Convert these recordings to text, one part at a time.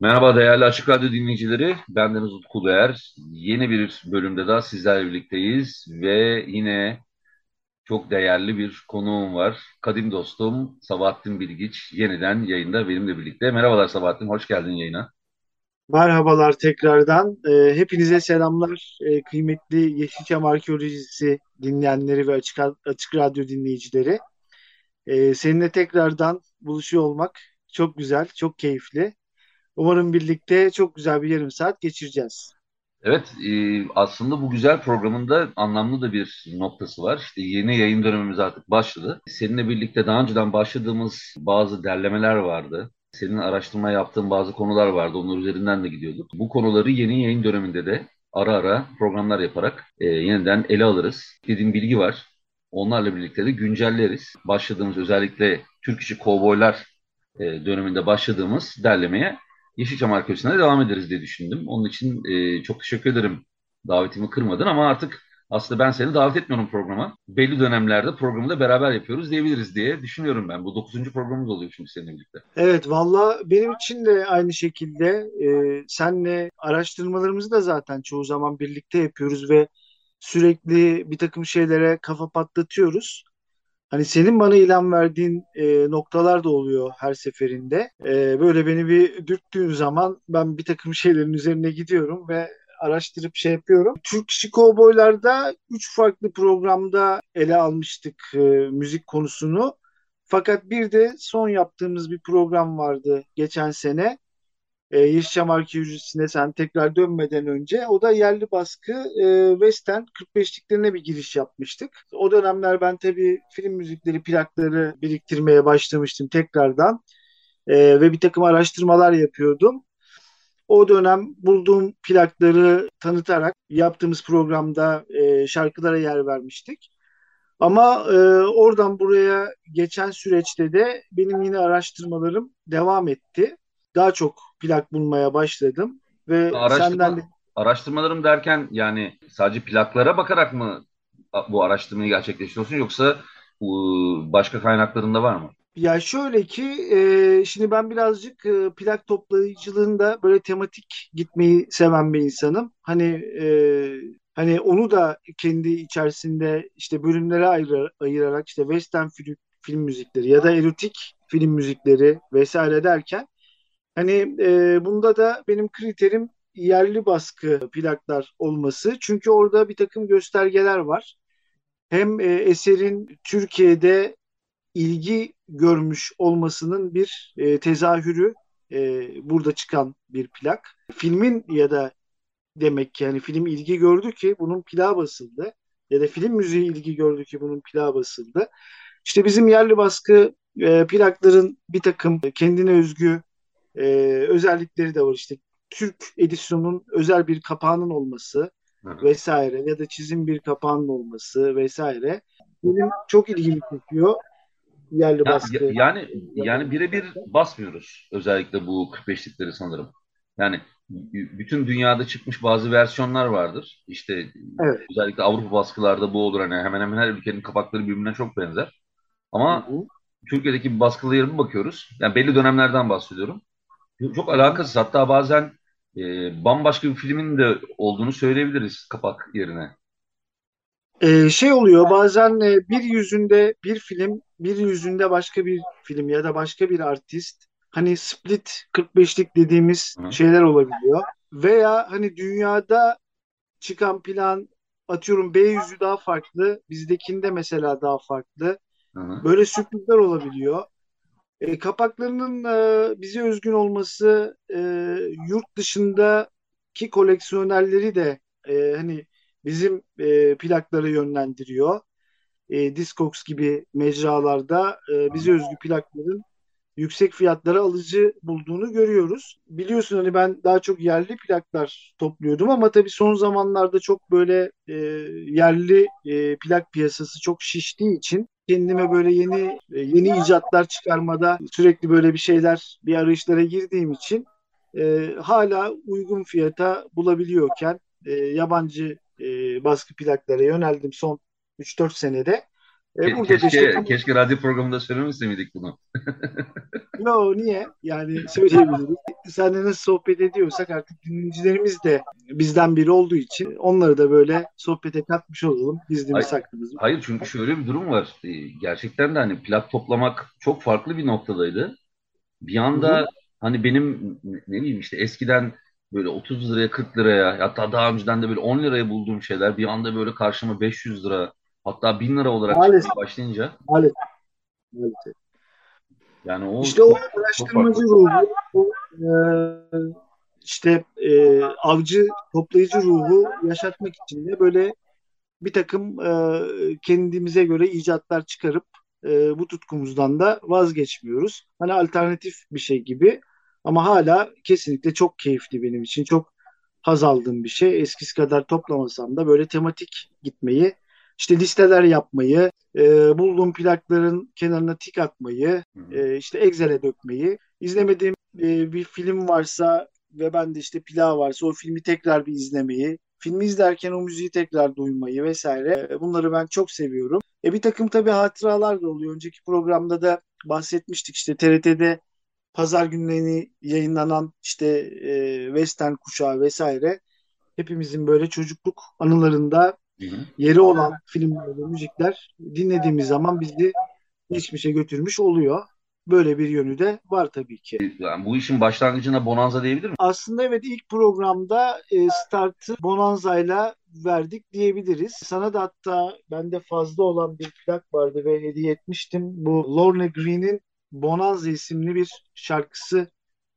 Merhaba değerli Açık Radyo dinleyicileri. Bendeniz Utku Uluer. Yeni bir bölümde daha sizlerle birlikteyiz ve yine çok değerli bir konuğum var. Kadim dostum Sabahattin Bilgiç yeniden yayında benimle birlikte. Merhabalar Sabahattin, hoş geldin yayına. Merhabalar tekrardan. Ee, hepinize selamlar. Ee, kıymetli Yeşilçam Arkeolojisi dinleyenleri ve Açık, Açık Radyo dinleyicileri. Ee, seninle tekrardan buluşuyor olmak çok güzel, çok keyifli. Umarım birlikte çok güzel bir yarım saat geçireceğiz. Evet, e, aslında bu güzel programın da anlamlı da bir noktası var. İşte yeni yayın dönemimiz artık başladı. Seninle birlikte daha önceden başladığımız bazı derlemeler vardı. Senin araştırma yaptığın bazı konular vardı. Onlar üzerinden de gidiyorduk. Bu konuları yeni yayın döneminde de ara ara programlar yaparak e, yeniden ele alırız. Dediğim bilgi var. Onlarla birlikte de güncelleriz. Başladığımız özellikle Türk işi kovboylar e, döneminde başladığımız derlemeye Yeşilçam Arkeolojisi'ne devam ederiz diye düşündüm. Onun için e, çok teşekkür ederim davetimi kırmadın ama artık aslında ben seni davet etmiyorum programa. Belli dönemlerde programı da beraber yapıyoruz diyebiliriz diye düşünüyorum ben. Bu dokuzuncu programımız oluyor şimdi seninle birlikte. Evet valla benim için de aynı şekilde e, senle araştırmalarımızı da zaten çoğu zaman birlikte yapıyoruz ve sürekli bir takım şeylere kafa patlatıyoruz. Hani senin bana ilan verdiğin e, noktalar da oluyor her seferinde. E, böyle beni bir dürttüğün zaman ben bir takım şeylerin üzerine gidiyorum ve araştırıp şey yapıyorum. Türk işi kovboylarda üç farklı programda ele almıştık e, müzik konusunu. Fakat bir de son yaptığımız bir program vardı geçen sene. E, Yeşilçam Arkeolojisi'ne sen tekrar dönmeden önce o da yerli baskı e, Western 45'liklerine bir giriş yapmıştık. O dönemler ben tabii film müzikleri, plakları biriktirmeye başlamıştım tekrardan e, ve bir takım araştırmalar yapıyordum. O dönem bulduğum plakları tanıtarak yaptığımız programda e, şarkılara yer vermiştik. Ama e, oradan buraya geçen süreçte de benim yine araştırmalarım devam etti. Daha çok plak bulmaya başladım ve Araştırma, senden de araştırmalarım derken yani sadece plaklara bakarak mı bu araştırmayı gerçekleştiriyorsun yoksa başka kaynaklarında var mı? ya şöyle ki e, şimdi ben birazcık e, plak toplayıcılığında böyle tematik gitmeyi seven bir insanım. Hani e, hani onu da kendi içerisinde işte bölümlere ayır, ayırarak işte western film, film müzikleri ya da erotik film müzikleri vesaire derken Hani e, bunda da benim kriterim yerli baskı plaklar olması. Çünkü orada bir takım göstergeler var. Hem e, eserin Türkiye'de ilgi görmüş olmasının bir e, tezahürü e, burada çıkan bir plak. Filmin ya da demek ki yani film ilgi gördü ki bunun plağı basıldı. Ya da film müziği ilgi gördü ki bunun plağı basıldı. İşte bizim yerli baskı e, plakların bir takım kendine özgü e, özellikleri de var işte Türk edisyonun özel bir kapağının olması Hı. vesaire ya da çizim bir kapağının olması vesaire benim çok ilgimi çekiyor yerli Ya- baskı. ya- yani yani birebir basmıyoruz özellikle bu 45'likleri sanırım. Yani bütün dünyada çıkmış bazı versiyonlar vardır. İşte Evet. özellikle Avrupa baskılarda bu olur hani hemen hemen her ülkenin kapakları birbirine çok benzer. Ama hı. Türkiye'deki baskılara bir bakıyoruz. Yani belli dönemlerden bahsediyorum. Çok alakasız. Hatta bazen e, bambaşka bir filmin de olduğunu söyleyebiliriz kapak yerine. Ee, şey oluyor bazen e, bir yüzünde bir film, bir yüzünde başka bir film ya da başka bir artist. Hani split 45'lik dediğimiz Hı. şeyler olabiliyor. Veya hani dünyada çıkan plan atıyorum B yüzü daha farklı, bizdekinde mesela daha farklı. Hı hı. Böyle sürprizler olabiliyor. E, kapaklarının e, bize özgün olması e, yurt dışındaki koleksiyonerleri de e, hani bizim e, plaklara yönlendiriyor. e, Discogs gibi mecralarda e, bize özgü plakların yüksek fiyatlara alıcı bulduğunu görüyoruz. Biliyorsun hani ben daha çok yerli plaklar topluyordum ama tabii son zamanlarda çok böyle e, yerli e, plak piyasası çok şiştiği için kendime böyle yeni e, yeni icatlar çıkarmada sürekli böyle bir şeyler bir arayışlara girdiğim için e, hala uygun fiyata bulabiliyorken e, yabancı e, baskı plaklara yöneldim son 3-4 senede. E, burada keşke, işte, keşke radyo programında söylemese miydik bunu? Yo niye? Yani söyleyebiliriz. Seninle nasıl sohbet ediyorsak artık dinleyicilerimiz de bizden biri olduğu için onları da böyle sohbete katmış olalım. Gizlimiz saklımız. Hayır çünkü şöyle bir durum var. E, gerçekten de hani plak toplamak çok farklı bir noktadaydı. Bir anda Hı-hı. hani benim ne bileyim işte eskiden böyle 30 liraya 40 liraya hatta daha önceden de böyle 10 liraya bulduğum şeyler bir anda böyle karşıma 500 lira hatta 1000 lira olarak Maalesef. başlayınca Maalesef. Maalesef. Yani o işte o araştırmacı ruhu, o, e, işte e, avcı toplayıcı ruhu yaşatmak için de böyle bir takım e, kendimize göre icatlar çıkarıp e, bu tutkumuzdan da vazgeçmiyoruz. Hani alternatif bir şey gibi ama hala kesinlikle çok keyifli benim için. Çok haz aldığım bir şey. Eskisi kadar toplamasam da böyle tematik gitmeyi, işte listeler yapmayı, e, bulduğum plakların kenarına tik atmayı, e, işte Excel'e dökmeyi, izlemediğim e, bir film varsa ve ben de işte plağı varsa o filmi tekrar bir izlemeyi, filmi izlerken o müziği tekrar duymayı vesaire. E, bunları ben çok seviyorum. E bir takım tabii hatıralar da oluyor. Önceki programda da bahsetmiştik işte TRT'de pazar günlerini yayınlanan işte e, western kuşağı vesaire hepimizin böyle çocukluk anılarında hı hı. yeri olan filmler ve müzikler dinlediğimiz zaman bizi geçmişe götürmüş oluyor. Böyle bir yönü de var tabii ki. Yani bu işin başlangıcına Bonanza diyebilir mi? Aslında evet ilk programda e, startı Bonanza'yla verdik diyebiliriz. Sana da hatta bende fazla olan bir plak vardı ve hediye etmiştim. Bu Lorne Green'in Bonanza isimli bir şarkısı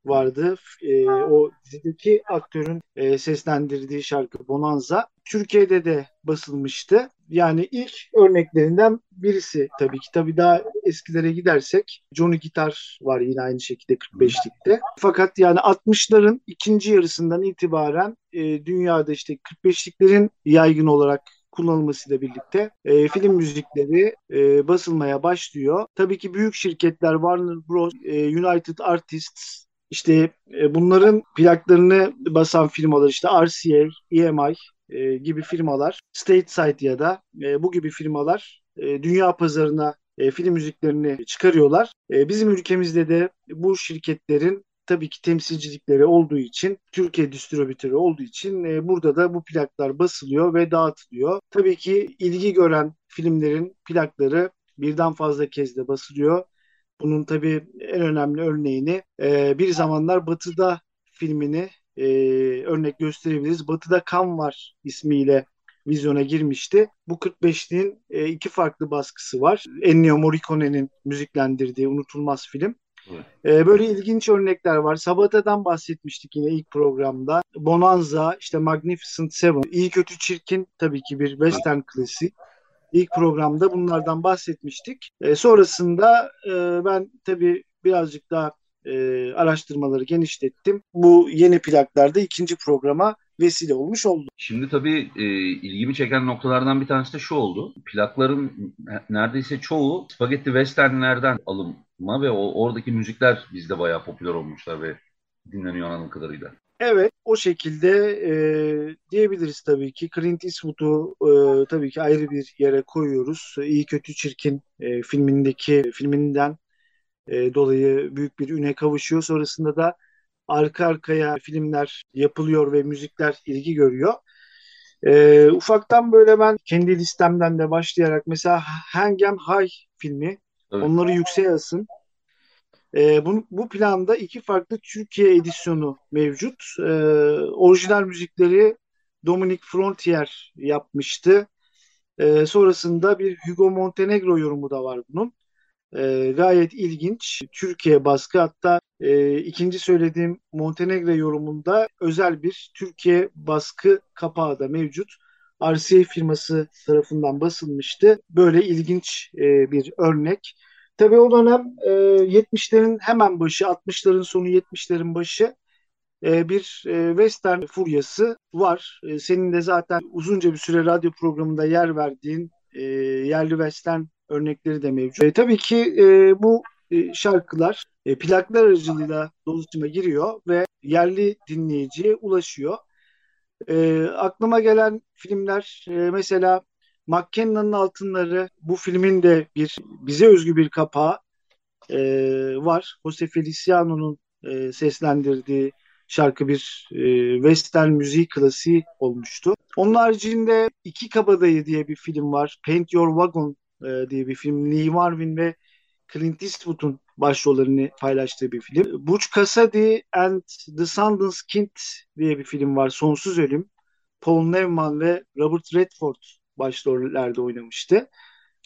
vardı. E, o dizideki aktörün e, seslendirdiği şarkı Bonanza. Türkiye'de de basılmıştı. Yani ilk örneklerinden birisi tabii ki. Tabii daha eskilere gidersek Johnny Gitar var yine aynı şekilde 45'likte. Fakat yani 60'ların ikinci yarısından itibaren e, dünyada işte 45'liklerin yaygın olarak kullanılmasıyla birlikte e, film müzikleri e, basılmaya başlıyor. Tabii ki büyük şirketler Warner Bros, e, United Artists işte e, bunların plaklarını basan firmalar işte RCA, EMI e, gibi firmalar, Stateside ya da e, bu gibi firmalar e, dünya pazarına e, film müziklerini çıkarıyorlar. E, bizim ülkemizde de bu şirketlerin tabii ki temsilcilikleri olduğu için Türkiye distribütörü olduğu için e, burada da bu plaklar basılıyor ve dağıtılıyor. Tabii ki ilgi gören filmlerin plakları birden fazla kez de basılıyor. Bunun tabii en önemli örneğini e, bir zamanlar Batı'da filmini e, örnek gösterebiliriz. Batı'da Kan var ismiyle vizyona girmişti. Bu 45'liğin e, iki farklı baskısı var. Ennio Morricone'nin müziklendirdiği unutulmaz film. Ee, böyle ilginç örnekler var. Sabata'dan bahsetmiştik yine ilk programda. Bonanza, işte Magnificent Seven, İyi Kötü Çirkin tabii ki bir western klasik. İlk programda bunlardan bahsetmiştik. Ee, sonrasında e, ben tabii birazcık daha e, araştırmaları genişlettim. Bu yeni plaklarda ikinci programa vesile olmuş oldu. Şimdi tabii e, ilgimi çeken noktalardan bir tanesi de şu oldu. Plakların neredeyse çoğu spagetti westernlerden alınma ve o, oradaki müzikler bizde bayağı popüler olmuşlar ve dinleniyor anladığım kadarıyla. Evet, o şekilde e, diyebiliriz tabii ki. Clint Eastwood'u e, tabii ki ayrı bir yere koyuyoruz. İyi Kötü Çirkin e, filmindeki filminden e, dolayı büyük bir üne kavuşuyor. Sonrasında da arka arkaya filmler yapılıyor ve müzikler ilgi görüyor. E, ufaktan böyle ben kendi listemden de başlayarak mesela Hangem High filmi evet. onları yükseğe asın. E, bu, bu planda iki farklı Türkiye edisyonu mevcut. E, orijinal müzikleri Dominic Frontier yapmıştı. E, sonrasında bir Hugo Montenegro yorumu da var bunun. E, gayet ilginç. Türkiye baskı hatta e, ikinci söylediğim Montenegro yorumunda özel bir Türkiye baskı kapağı da mevcut. RCA firması tarafından basılmıştı. Böyle ilginç e, bir örnek. Tabii o dönem e, 70'lerin hemen başı, 60'ların sonu 70'lerin başı e, bir e, western furyası var. E, senin de zaten uzunca bir süre radyo programında yer verdiğin e, yerli western örnekleri de mevcut. E, tabii ki e, bu e, şarkılar e, plaklar aracılığıyla dolaşıma giriyor ve yerli dinleyiciye ulaşıyor. E, aklıma gelen filmler e, mesela McKenna'nın Altınları bu filmin de bir bize özgü bir kapağı e, var. Jose Feliciano'nun e, seslendirdiği şarkı bir e, western müziği klasiği olmuştu. Onun haricinde İki Kabadayı diye bir film var. Paint Your Wagon e, diye bir film. Lee Marvin ve Clint Eastwood'un başrollerini paylaştığı bir film. Butch Cassidy and the Sundance Kid diye bir film var. Sonsuz Ölüm. Paul Newman ve Robert Redford başrollerde oynamıştı.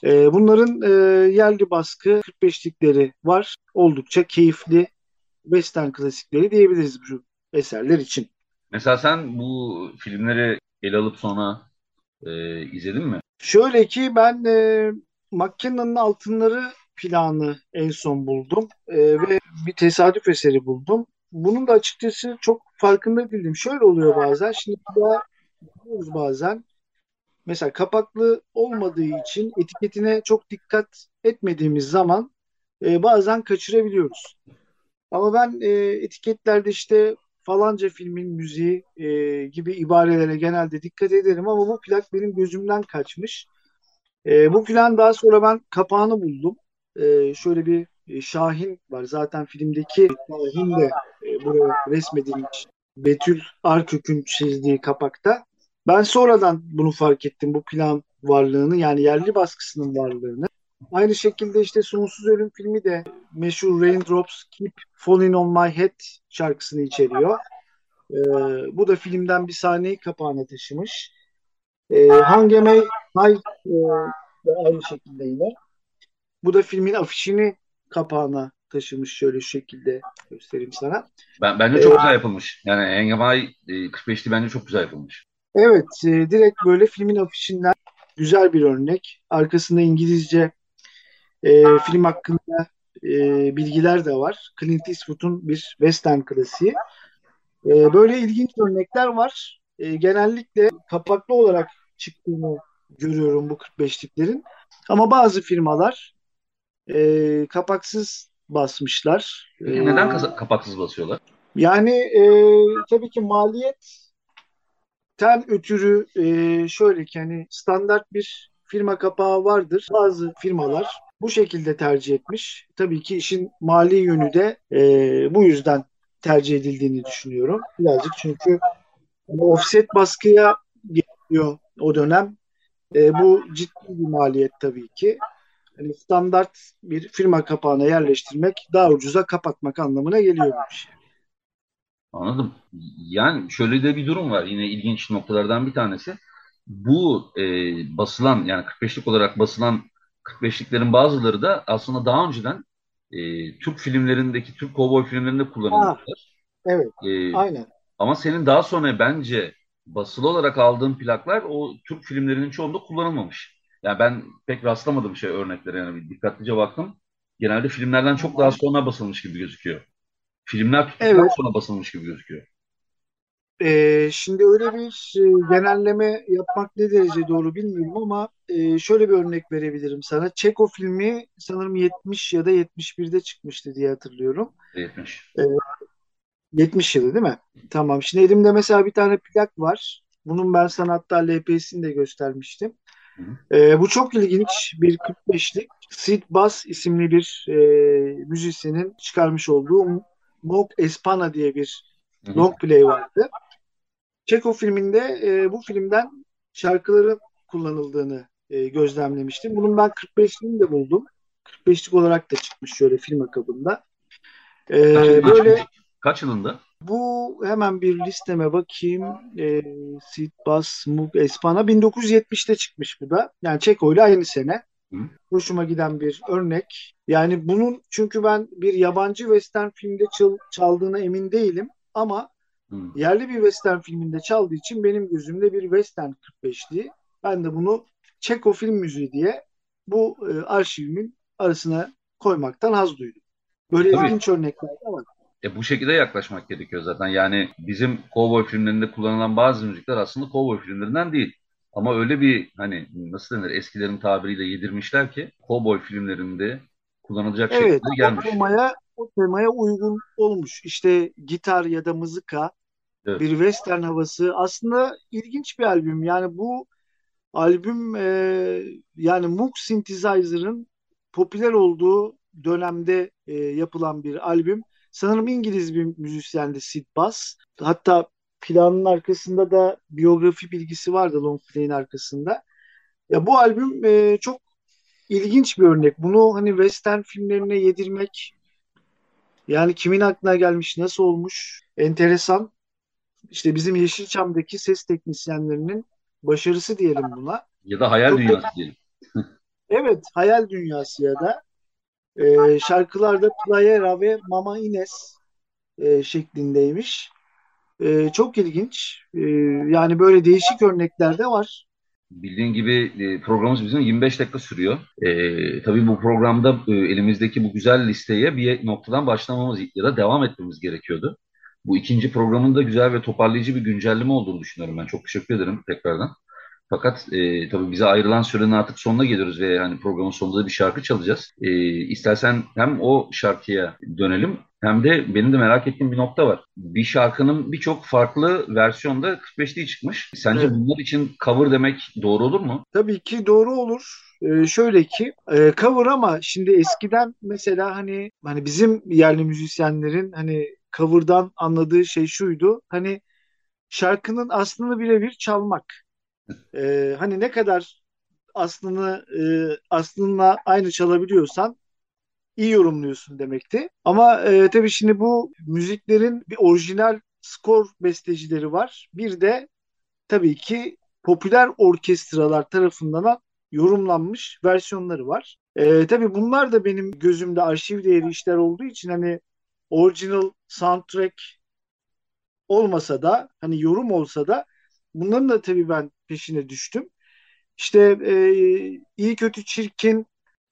E, bunların e, yerli baskı 45'likleri var. Oldukça keyifli western klasikleri diyebiliriz bu eserler için. Mesela sen bu filmleri ele alıp sonra e, izledin mi? Şöyle ki ben e, McKenna'nın Altınları planı en son buldum e, ve bir tesadüf eseri buldum. Bunun da açıkçası çok farkında değilim. Şöyle oluyor bazen. Şimdi daha bazen mesela kapaklı olmadığı için etiketine çok dikkat etmediğimiz zaman e, bazen kaçırabiliyoruz. Ama ben e, etiketlerde işte falanca filmin müziği e, gibi ibarelere genelde dikkat ederim ama bu plak benim gözümden kaçmış. E, bu plan daha sonra ben kapağını buldum. E, şöyle bir e, Şahin var. Zaten filmdeki Şahin de e, buraya resmedilmiş. Betül Arkök'ün çizdiği kapakta. Ben sonradan bunu fark ettim bu plan varlığını yani yerli baskısının varlığını. Aynı şekilde işte Sonsuz Ölüm filmi de meşhur Raindrops Keep Falling On My Head şarkısını içeriyor. Ee, bu da filmden bir sahneyi kapağına taşımış. Ee, Hangeme High e, aynı şekilde yine. Bu da filmin afişini kapağına taşımış şöyle şu şekilde göstereyim sana. Ben, bence çok ee, güzel yapılmış. Yani Engemay e, 45'li bence çok güzel yapılmış. Evet, e, direkt böyle filmin afişinden güzel bir örnek. Arkasında İngilizce e, film hakkında e, bilgiler de var. Clint Eastwood'un bir western klasiği. E, böyle ilginç örnekler var. E, genellikle kapaklı olarak çıktığını görüyorum bu 45'liklerin. Ama bazı firmalar e, kapaksız basmışlar. Peki neden e, kapaksız basıyorlar? Yani e, tabii ki maliyet ten ötürü e, şöyle ki hani standart bir firma kapağı vardır. Bazı firmalar bu şekilde tercih etmiş. Tabii ki işin mali yönü de e, bu yüzden tercih edildiğini düşünüyorum. Birazcık çünkü hani offset baskıya geliyor o dönem. E, bu ciddi bir maliyet tabii ki. Yani standart bir firma kapağına yerleştirmek daha ucuza kapatmak anlamına geliyor bu şey. Anladım. Yani şöyle de bir durum var. Yine ilginç noktalardan bir tanesi. Bu e, basılan yani 45'lik olarak basılan 45'liklerin bazıları da aslında daha önceden e, Türk filmlerindeki, Türk kovboy filmlerinde kullanılmışlar. Evet, e, aynen. Ama senin daha sonra bence basılı olarak aldığın plaklar o Türk filmlerinin çoğunda kullanılmamış. Yani ben pek rastlamadım şey örneklere yani bir dikkatlice baktım. Genelde filmlerden çok daha sonra basılmış gibi gözüküyor. Filmler tuttuktan evet. sonra basılmış gibi gözüküyor. Ee, şimdi öyle bir e, genelleme yapmak ne derece doğru bilmiyorum ama e, şöyle bir örnek verebilirim sana. Çeko filmi sanırım 70 ya da 71'de çıkmıştı diye hatırlıyorum. 70. Ee, 70 yılı değil mi? Tamam. Şimdi elimde mesela bir tane plak var. Bunun ben sana hatta LP'sini de göstermiştim. Ee, bu çok ilginç bir 45'lik Sid Bass isimli bir e, müzisyenin çıkarmış olduğu Mok Espana diye bir long play vardı. Çeko filminde e, bu filmden şarkıların kullanıldığını e, gözlemlemiştim. Bunun ben 45'liğini de buldum. 45'lik olarak da çıkmış şöyle film akabında. E, kaç böyle Kaç yılında? Bu hemen bir listeme bakayım. E, Sid Bas, Mug Espana 1970'te çıkmış bu da. Yani Çeko ile aynı sene. Hı. Hoşuma giden bir örnek. Yani bunun çünkü ben bir yabancı western filmde çal, çaldığına emin değilim ama Hmm. Yerli bir western filminde çaldığı için benim gözümde bir western 45'li. Ben de bunu Çeko film müziği diye bu e, arşivimin arasına koymaktan haz duydum. Böyle Tabii. ilginç örnekler var. E, bu şekilde yaklaşmak gerekiyor zaten. Yani bizim kovboy filmlerinde kullanılan bazı müzikler aslında kovboy filmlerinden değil. Ama öyle bir hani nasıl denir eskilerin tabiriyle yedirmişler ki kovboy filmlerinde kullanılacak evet, şekilde gelmiş. O temaya, o temaya uygun olmuş. İşte gitar ya da mızıka evet. bir western havası. Aslında ilginç bir albüm. Yani bu albüm e, yani Moog Synthesizer'ın popüler olduğu dönemde e, yapılan bir albüm. Sanırım İngiliz bir müzisyendi Sid Bass. Hatta planın arkasında da biyografi bilgisi vardı Long Play'in arkasında. Ya bu albüm e, çok ilginç bir örnek. Bunu hani western filmlerine yedirmek yani kimin aklına gelmiş, nasıl olmuş? Enteresan. İşte bizim Yeşilçam'daki ses teknisyenlerinin başarısı diyelim buna. Ya da hayal Çok dünyası diyelim. evet, hayal dünyası ya da e, şarkılarda Playera ve Mama Ines e, şeklindeymiş. E, çok ilginç. E, yani böyle değişik örnekler de var. Bildiğin gibi e, programımız bizim 25 dakika sürüyor. E, tabii bu programda e, elimizdeki bu güzel listeye bir noktadan başlamamız ya da devam etmemiz gerekiyordu. Bu ikinci programın da güzel ve toparlayıcı bir güncelleme olduğunu düşünüyorum ben. Çok teşekkür ederim tekrardan. Fakat e, tabii bize ayrılan sürenin artık sonuna geliyoruz ve hani programın sonunda da bir şarkı çalacağız. E, istersen hem o şarkıya dönelim hem de benim de merak ettiğim bir nokta var. Bir şarkının birçok farklı versiyonda 45'liği çıkmış. Sence evet. bunlar için cover demek doğru olur mu? Tabii ki doğru olur. Ee, şöyle ki e, cover ama şimdi eskiden mesela hani hani bizim yerli müzisyenlerin hani cover'dan anladığı şey şuydu. Hani şarkının aslını birebir çalmak. Ee, hani ne kadar aslını e, aslında aynı çalabiliyorsan iyi yorumluyorsun demekti. Ama e, tabii şimdi bu müziklerin bir orijinal skor bestecileri var. Bir de tabii ki popüler orkestralar tarafından yorumlanmış versiyonları var. E, tabii bunlar da benim gözümde arşiv değeri işler olduğu için hani original soundtrack olmasa da hani yorum olsa da bunların da tabii ben peşine düştüm. İşte e, iyi kötü çirkin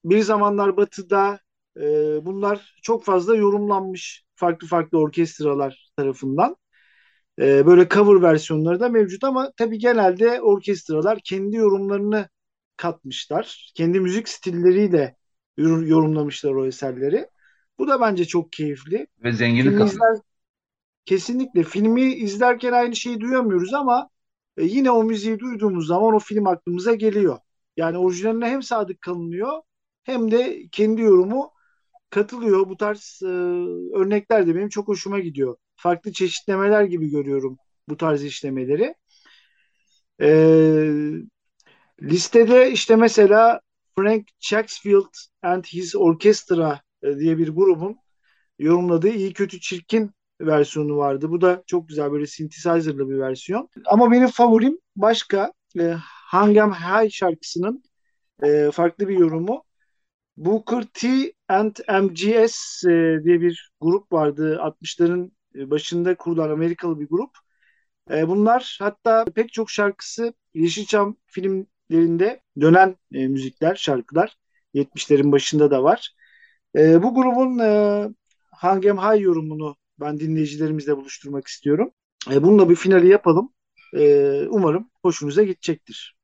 bir zamanlar batıda e, bunlar çok fazla yorumlanmış farklı farklı orkestralar tarafından. E, böyle cover versiyonları da mevcut ama tabii genelde orkestralar kendi yorumlarını katmışlar. Kendi müzik stilleriyle yorumlamışlar o eserleri. Bu da bence çok keyifli. Ve zenginlik izler, Kesinlikle. Filmi izlerken aynı şeyi duyamıyoruz ama e, yine o müziği duyduğumuz zaman o film aklımıza geliyor. Yani orijinaline hem sadık kalınıyor hem de kendi yorumu katılıyor. Bu tarz e, örnekler de benim çok hoşuma gidiyor. Farklı çeşitlemeler gibi görüyorum bu tarz işlemeleri. E, listede işte mesela Frank Chaksfield and His Orchestra e, diye bir grubun yorumladığı iyi kötü çirkin versiyonu vardı. Bu da çok güzel böyle synthesizer'lı bir versiyon. Ama benim favorim başka. E, Hangam High şarkısının e, farklı bir yorumu. Booker T and MGS e, diye bir grup vardı. 60'ların başında kurulan Amerikalı bir grup. E, bunlar hatta pek çok şarkısı Yeşilçam filmlerinde dönen e, müzikler, şarkılar. 70'lerin başında da var. E, bu grubun e, Hangem High yorumunu ben dinleyicilerimizle buluşturmak istiyorum. E, bununla bir finali yapalım. E, umarım hoşunuza gidecektir.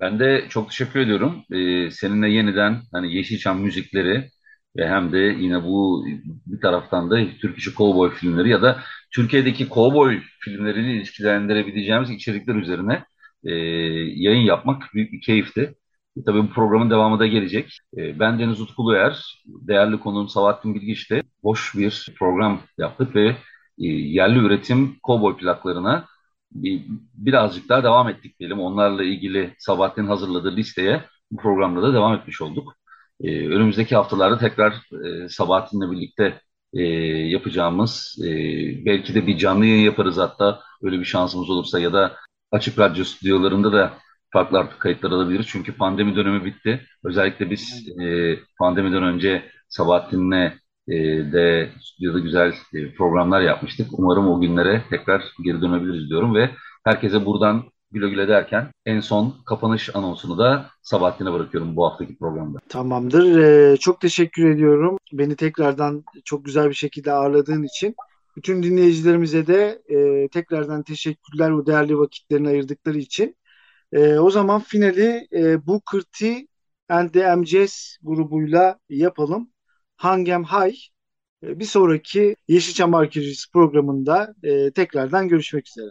Ben de çok teşekkür ediyorum. Ee, seninle yeniden hani Yeşilçam müzikleri ve hem de yine bu bir taraftan da Türk işi kovboy filmleri ya da Türkiye'deki kovboy filmlerini ilişkilendirebileceğimiz içerikler üzerine e, yayın yapmak büyük bir keyifti. E, tabii bu programın devamı da gelecek. E, ben Deniz Utkuluer, değerli konuğum Sabahattin Bilgiç'te boş bir program yaptık ve e, yerli üretim kovboy plaklarına bir, birazcık daha devam ettik diyelim. Onlarla ilgili Sabahattin hazırladığı listeye bu programda da devam etmiş olduk. Ee, önümüzdeki haftalarda tekrar e, Sabahattin'le birlikte e, yapacağımız e, belki de bir canlı yayın yaparız hatta öyle bir şansımız olursa ya da açık radyo stüdyolarında da farklı artık kayıtlar alabiliriz. Çünkü pandemi dönemi bitti. Özellikle biz e, pandemiden önce Sabahattin'le e, de stüdyoda güzel e, programlar yapmıştık. Umarım o günlere tekrar geri dönebiliriz diyorum ve herkese buradan güle güle derken en son kapanış anonsunu da Sabahattin'e bırakıyorum bu haftaki programda. Tamamdır. Ee, çok teşekkür ediyorum. Beni tekrardan çok güzel bir şekilde ağırladığın için. Bütün dinleyicilerimize de e, tekrardan teşekkürler o değerli vakitlerini ayırdıkları için. E, o zaman finali e, Booker T and the MJS grubuyla yapalım. Hangem High. E, bir sonraki Yeşilçam Arkeolojisi programında e, tekrardan görüşmek üzere.